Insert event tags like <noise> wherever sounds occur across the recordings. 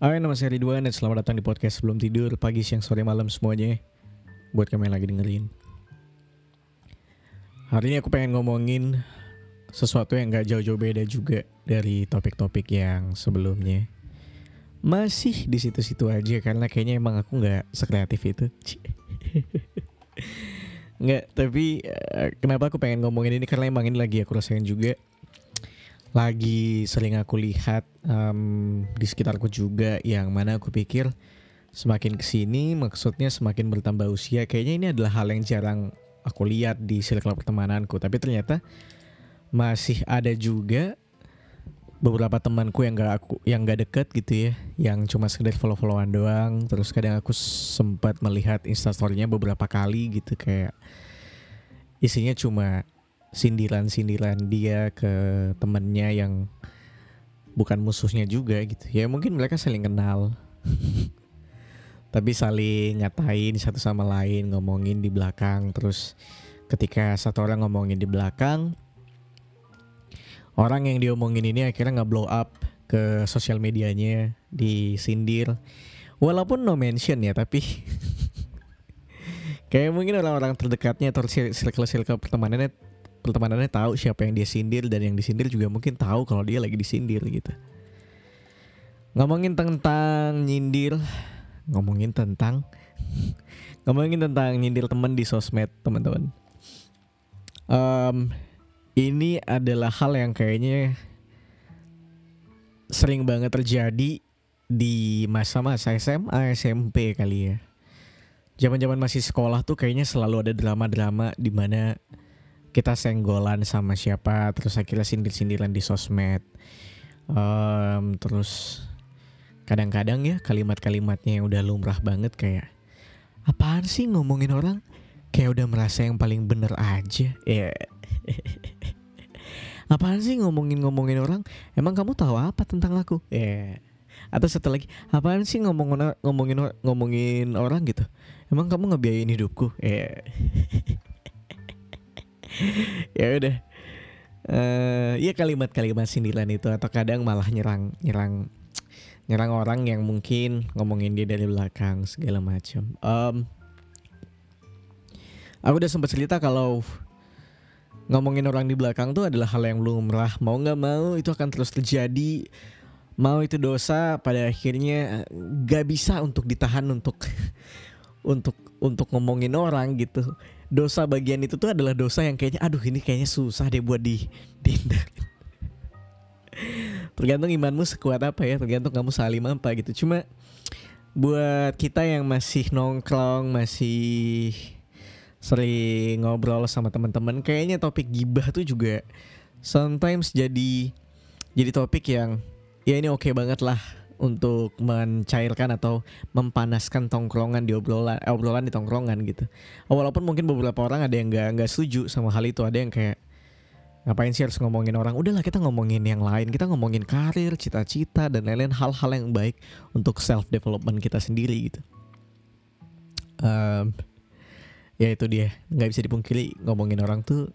Hai, nama saya Ridwan dan selamat datang di podcast Sebelum Tidur, pagi, siang, sore, malam semuanya. Buat kalian yang lagi dengerin. Hari ini aku pengen ngomongin sesuatu yang gak jauh-jauh beda juga dari topik-topik yang sebelumnya. Masih di situ-situ aja karena kayaknya emang aku gak sekreatif itu. <laughs> Nggak, tapi eh, kenapa aku pengen ngomongin ini karena emang ini lagi aku rasain juga lagi sering aku lihat um, di sekitarku juga yang mana aku pikir semakin ke sini maksudnya semakin bertambah usia kayaknya ini adalah hal yang jarang aku lihat di circle pertemananku. Tapi ternyata masih ada juga beberapa temanku yang gak aku yang gak deket gitu ya yang cuma sekedar follow followan doang. Terus kadang aku sempat melihat instastorynya beberapa kali gitu kayak isinya cuma sindiran-sindiran dia ke temennya yang bukan musuhnya juga gitu. Ya mungkin mereka saling kenal. <laughs> Tapi saling ngatain satu sama lain ngomongin di belakang. Terus ketika satu orang ngomongin di belakang orang yang diomongin ini akhirnya nggak blow up ke sosial medianya disindir. Walaupun no mention ya tapi <laughs> kayak mungkin orang-orang terdekatnya atau circle-circle pertemanannya pertemanannya tahu siapa yang dia sindir dan yang disindir juga mungkin tahu kalau dia lagi disindir gitu. Ngomongin tentang nyindir, ngomongin tentang <laughs> ngomongin tentang nyindir temen di sosmed teman-teman. Um, ini adalah hal yang kayaknya sering banget terjadi di masa-masa SMA SMP kali ya. Zaman-zaman masih sekolah tuh kayaknya selalu ada drama-drama di mana kita senggolan sama siapa terus akhirnya sindir-sindiran di sosmed. Um, terus kadang-kadang ya kalimat-kalimatnya yang udah lumrah banget kayak apaan sih ngomongin orang? Kayak udah merasa yang paling bener aja. Ya yeah. <laughs> apaan sih ngomongin-ngomongin orang? Emang kamu tahu apa tentang aku? Ya yeah. atau satu lagi apaan sih ngomongin ngomongin ngomongin orang? gitu. Emang kamu ngebiayain hidupku? Ya yeah. <laughs> <laughs> ya udah. Uh, ya kalimat-kalimat sindiran itu atau kadang malah nyerang nyerang nyerang orang yang mungkin ngomongin dia dari belakang segala macam. Um, aku udah sempat cerita kalau ngomongin orang di belakang tuh adalah hal yang lumrah. Mau nggak mau itu akan terus terjadi. Mau itu dosa pada akhirnya gak bisa untuk ditahan untuk <laughs> untuk untuk ngomongin orang gitu dosa bagian itu tuh adalah dosa yang kayaknya aduh ini kayaknya susah deh buat di dihindarin. <laughs> tergantung imanmu sekuat apa ya, tergantung kamu salim apa gitu. Cuma buat kita yang masih nongkrong, masih sering ngobrol sama teman-teman, kayaknya topik gibah tuh juga sometimes jadi jadi topik yang ya ini oke okay banget lah untuk mencairkan atau mempanaskan tongkrongan di obrolan eh, obrolan di tongkrongan gitu. Walaupun mungkin beberapa orang ada yang nggak nggak setuju sama hal itu, ada yang kayak ngapain sih harus ngomongin orang? Udahlah kita ngomongin yang lain, kita ngomongin karir, cita-cita dan lain-lain hal-hal yang baik untuk self development kita sendiri gitu. Um, ya itu dia nggak bisa dipungkiri ngomongin orang tuh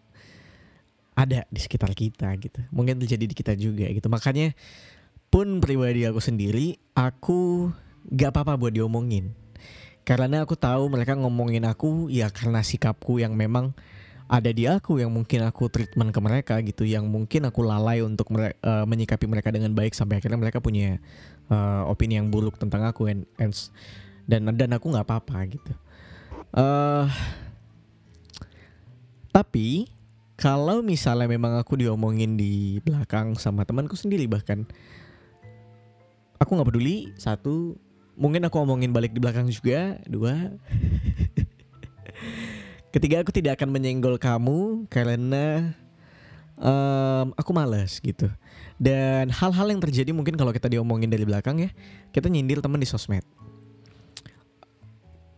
ada di sekitar kita gitu. Mungkin terjadi di kita juga gitu. Makanya pun pribadi aku sendiri aku gak apa-apa buat diomongin. Karena aku tahu mereka ngomongin aku ya karena sikapku yang memang ada di aku yang mungkin aku treatment ke mereka gitu yang mungkin aku lalai untuk mere uh, menyikapi mereka dengan baik sampai akhirnya mereka punya uh, opini yang buruk tentang aku and, and dan dan aku nggak apa-apa gitu. Uh, tapi kalau misalnya memang aku diomongin di belakang sama temanku sendiri bahkan aku nggak peduli. Satu mungkin aku ngomongin balik di belakang juga. Dua. <laughs> Ketiga aku tidak akan menyenggol kamu karena um, aku malas gitu. Dan hal-hal yang terjadi mungkin kalau kita diomongin dari belakang ya kita nyindir teman di sosmed.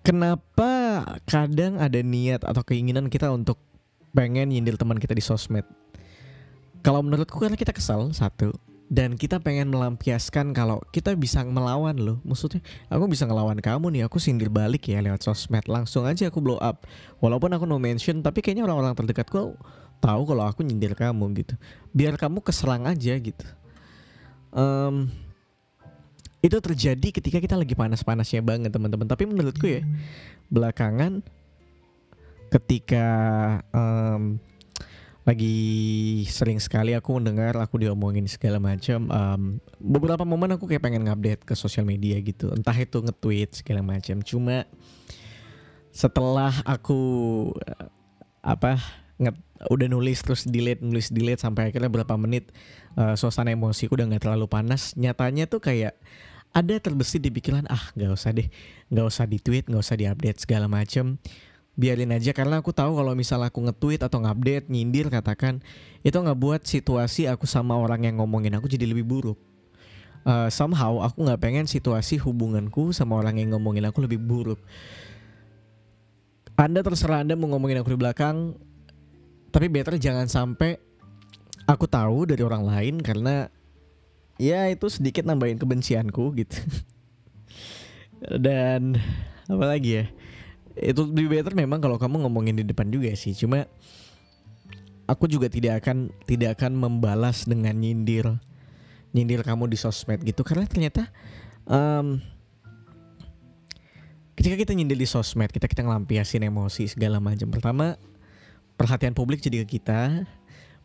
Kenapa kadang ada niat atau keinginan kita untuk pengen nyindir teman kita di sosmed? Kalau menurutku karena kita kesal satu dan kita pengen melampiaskan kalau kita bisa melawan loh. Maksudnya aku bisa ngelawan kamu nih aku sindir balik ya lewat sosmed. Langsung aja aku blow up. Walaupun aku no mention tapi kayaknya orang-orang terdekatku tahu kalau aku nyindir kamu gitu. Biar kamu keserang aja gitu. Um, itu terjadi ketika kita lagi panas-panasnya banget teman-teman. Tapi menurutku ya belakangan ketika um, lagi sering sekali aku mendengar aku diomongin segala macam um, beberapa momen aku kayak pengen ngupdate ke sosial media gitu. Entah itu nge-tweet segala macam. Cuma setelah aku uh, apa nge udah nulis terus delete nulis delete sampai akhirnya berapa menit uh, suasana emosiku udah nggak terlalu panas nyatanya tuh kayak ada terbesit di pikiran ah nggak usah deh nggak usah di tweet nggak usah diupdate segala macem biarin aja karena aku tahu kalau misal aku nge-tweet atau ngupdate nyindir katakan itu nggak buat situasi aku sama orang yang ngomongin aku jadi lebih buruk. Uh, somehow aku nggak pengen situasi hubunganku sama orang yang ngomongin aku lebih buruk. Anda terserah anda mau ngomongin aku di belakang tapi better jangan sampai aku tahu dari orang lain karena ya itu sedikit nambahin kebencianku gitu. <laughs> Dan apa lagi ya itu lebih better memang kalau kamu ngomongin di depan juga sih. Cuma aku juga tidak akan tidak akan membalas dengan nyindir nyindir kamu di sosmed gitu. Karena ternyata um, ketika kita nyindir di sosmed kita kita ngelampiasin emosi segala macam. Pertama perhatian publik jadi ke kita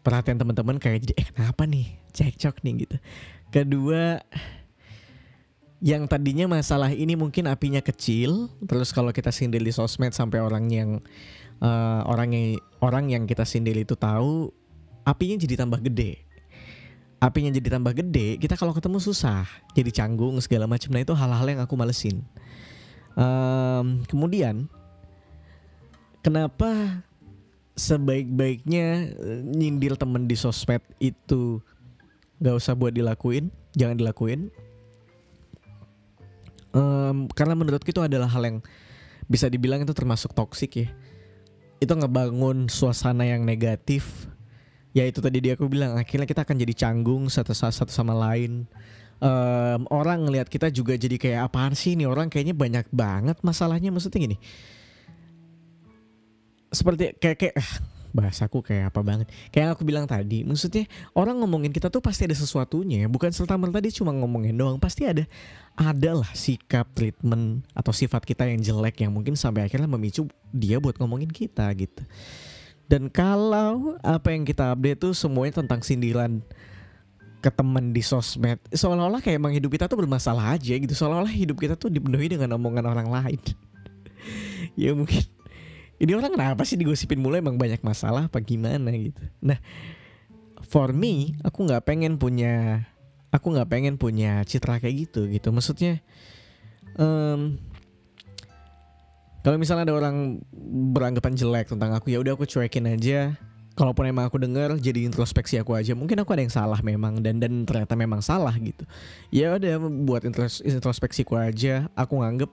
perhatian teman-teman kayak jadi eh kenapa nih? Cekcok nih gitu. Kedua yang tadinya masalah ini mungkin apinya kecil terus kalau kita sindir di sosmed sampai orang yang uh, orang yang orang yang kita sindir itu tahu apinya jadi tambah gede. Apinya jadi tambah gede kita kalau ketemu susah jadi canggung segala macam. Nah itu hal-hal yang aku malesin. Um, kemudian kenapa sebaik-baiknya eh, nyindir temen di sosmed itu gak usah buat dilakuin jangan dilakuin um, karena menurutku itu adalah hal yang bisa dibilang itu termasuk toksik ya. Itu ngebangun suasana yang negatif. Ya itu tadi dia aku bilang akhirnya kita akan jadi canggung satu satu sama lain. Um, orang ngelihat kita juga jadi kayak apaan sih ini orang? Kayaknya banyak banget masalahnya. Maksudnya gini. Seperti kayak kayak bahasaku kayak apa banget. Kayak yang aku bilang tadi maksudnya orang ngomongin kita tuh pasti ada sesuatunya bukan serta merta dia cuma ngomongin doang. Pasti ada adalah sikap treatment atau sifat kita yang jelek yang mungkin sampai akhirnya memicu dia buat ngomongin kita gitu. Dan kalau apa yang kita update tuh semuanya tentang sindiran ke teman di sosmed seolah-olah kayak emang hidup kita tuh bermasalah aja gitu. Seolah-olah hidup kita tuh dipenuhi dengan omongan orang lain. <laughs> Ya mungkin ini orang kenapa sih digosipin mulai emang banyak masalah apa gimana gitu? Nah for me aku nggak pengen punya aku nggak pengen punya citra kayak gitu gitu. Maksudnya um, kalau misalnya ada orang beranggapan jelek tentang aku ya udah aku cuekin aja. Kalaupun emang aku dengar jadi introspeksi aku aja. Mungkin aku ada yang salah memang dan dan ternyata memang salah gitu. Ya udah buat introspeksiku aja. Aku nganggep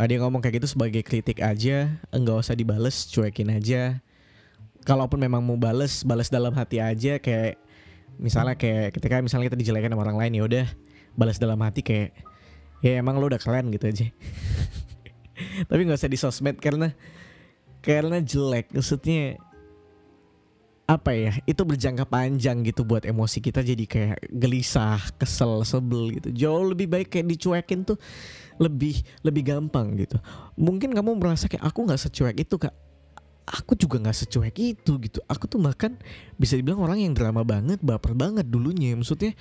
uh, dia ngomong kayak gitu sebagai kritik aja enggak usah dibales cuekin aja. Kalaupun memang mau bales bales dalam hati aja kayak misalnya kayak ketika misalnya kita dijelekan sama orang lain ya udah balas dalam hati kayak ya emang lo udah keren gitu aja. <laughs> Tapi nggak usah di sosmed karena karena jelek maksudnya apa ya itu berjangka panjang gitu buat emosi kita jadi kayak gelisah kesel sebel gitu. Jauh lebih baik kayak dicuekin tuh lebih lebih gampang gitu. Mungkin kamu merasa kayak aku nggak secuek itu kak. Aku juga nggak secuek itu gitu. Aku tuh bahkan bisa dibilang orang yang drama banget baper banget dulunya. Maksudnya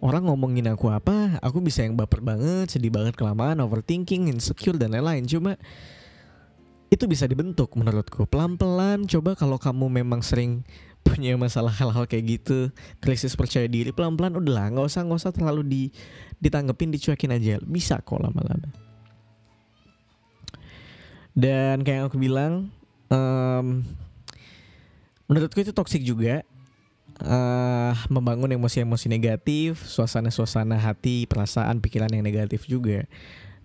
orang ngomongin aku apa aku bisa yang baper banget sedih banget kelamaan overthinking insecure dan lain-lain. Cuma itu bisa dibentuk menurutku. Pelan-pelan coba kalau kamu memang sering <laughs> punya masalah hal-hal kayak gitu krisis percaya diri pelan-pelan udah lah nggak usah nggak usah terlalu di ditanggepin dicuekin aja. Bisa kok lama-lama. Dan kayak yang aku bilang um, menurutku itu toksik juga. Uh, membangun emosi-emosi negatif suasana-suasana hati perasaan pikiran yang negatif juga.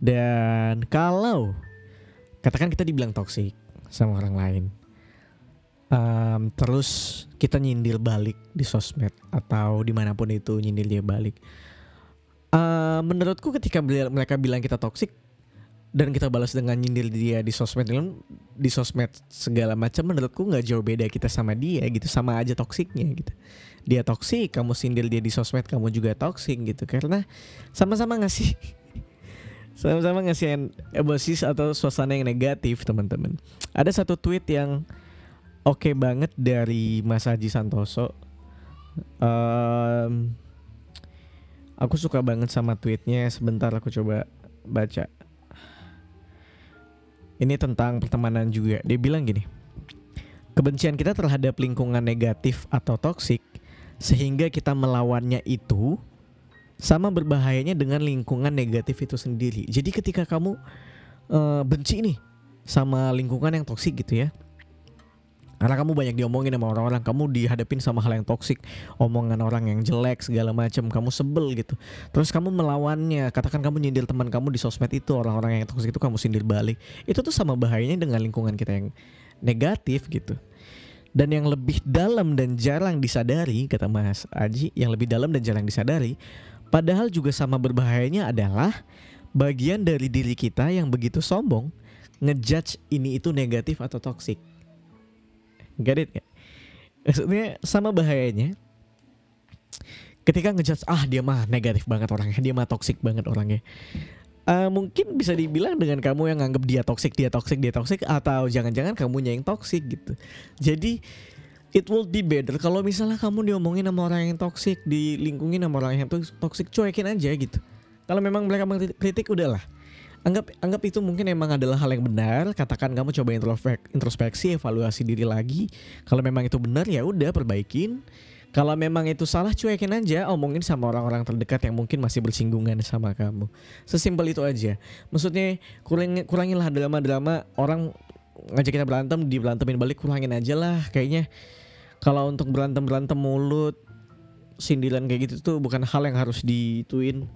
Dan kalau katakan kita dibilang toksik sama orang lain. Um, terus kita nyindir balik di sosmed atau di mana pun itu nyindir dia balik. Uh, menurutku ketika mereka bilang kita toksik dan kita balas dengan nyindir dia di sosmed di sosmed segala macam menurutku nggak jauh beda kita sama dia gitu sama aja toksiknya gitu. Dia toksik kamu sindir dia di sosmed kamu juga toksik gitu. Karena sama-sama ngasih sama-sama ngasih emosi atau suasana yang negatif teman-teman. Ada satu tweet yang oke okay banget dari Mas Haji Santoso. Um, aku suka banget sama tweetnya. Sebentar aku coba baca. Ini tentang pertemanan juga. Dia bilang gini, kebencian kita terhadap lingkungan negatif atau toksik sehingga kita melawannya itu sama berbahayanya dengan lingkungan negatif itu sendiri. Jadi ketika kamu uh, benci nih sama lingkungan yang toksik gitu ya, karena kamu banyak diomongin sama orang-orang, kamu dihadapin sama hal yang toksik, omongan orang yang jelek segala macam, kamu sebel gitu. Terus kamu melawannya, katakan kamu nyindir teman kamu di sosmed itu, orang-orang yang toksik itu kamu sindir balik. Itu tuh sama bahayanya dengan lingkungan kita yang negatif gitu. Dan yang lebih dalam dan jarang disadari, kata Mas Aji, yang lebih dalam dan jarang disadari, padahal juga sama berbahayanya adalah bagian dari diri kita yang begitu sombong ngejudge ini itu negatif atau toksik Get it gak? Maksudnya sama bahayanya Ketika ngejudge Ah dia mah negatif banget orangnya Dia mah toxic banget orangnya. Uh, Mungkin bisa dibilang dengan kamu yang nganggap dia toxic Dia toxic, dia toxic Atau jangan-jangan kamu yang toxic gitu. Jadi It will be better kalau misalnya kamu diomongin sama orang yang toxic Dilingkungin sama orang yang toxic Cuekin aja gitu. Kalau memang mereka kritik udahlah. Anggap anggap itu mungkin emang adalah hal yang benar katakan kamu coba introspeksi evaluasi diri lagi. Kalau memang itu benar ya udah perbaikin. Kalau memang itu salah cuekin aja omongin sama orang-orang terdekat yang mungkin masih bersinggungan sama kamu. Sesimpel itu aja. Maksudnya kurang kurangilah drama-drama orang ngajak kita berantem di balik kurangin aja lah kayaknya kalau untuk berantem berantem mulut sindiran kayak gitu tuh bukan hal yang harus dituin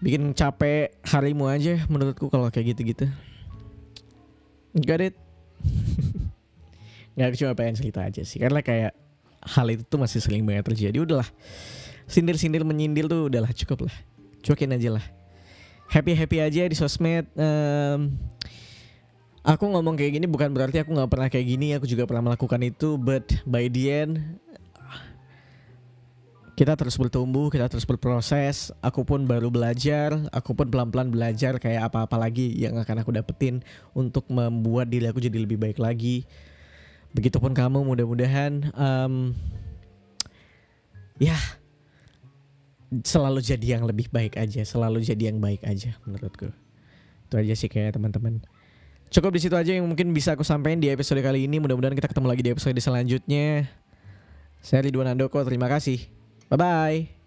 bikin capek harimu aja menurutku kalau kayak gitu-gitu. Got it? <laughs> Nggak cuma pengen cerita aja sih karena kayak hal itu tuh masih sering banget terjadi. Udahlah, sindir-sindir menyindir tuh udahlah cukup lah, cuekin aja lah. Happy happy aja di sosmed. Um, aku ngomong kayak gini bukan berarti aku nggak pernah kayak gini. Aku juga pernah melakukan itu, but by the end kita terus bertumbuh, kita terus berproses. Aku pun baru belajar, aku pun pelan-pelan belajar kayak apa-apa lagi yang akan aku dapetin untuk membuat diri aku jadi lebih baik lagi. Begitupun kamu, mudah-mudahan um, ya selalu jadi yang lebih baik aja, selalu jadi yang baik aja menurutku. Itu aja sih kayak teman-teman. Cukup di situ aja yang mungkin bisa aku sampaikan di episode kali ini. Mudah-mudahan kita ketemu lagi di episode selanjutnya. Saya Ridwan Andoko, terima kasih. Bye bye.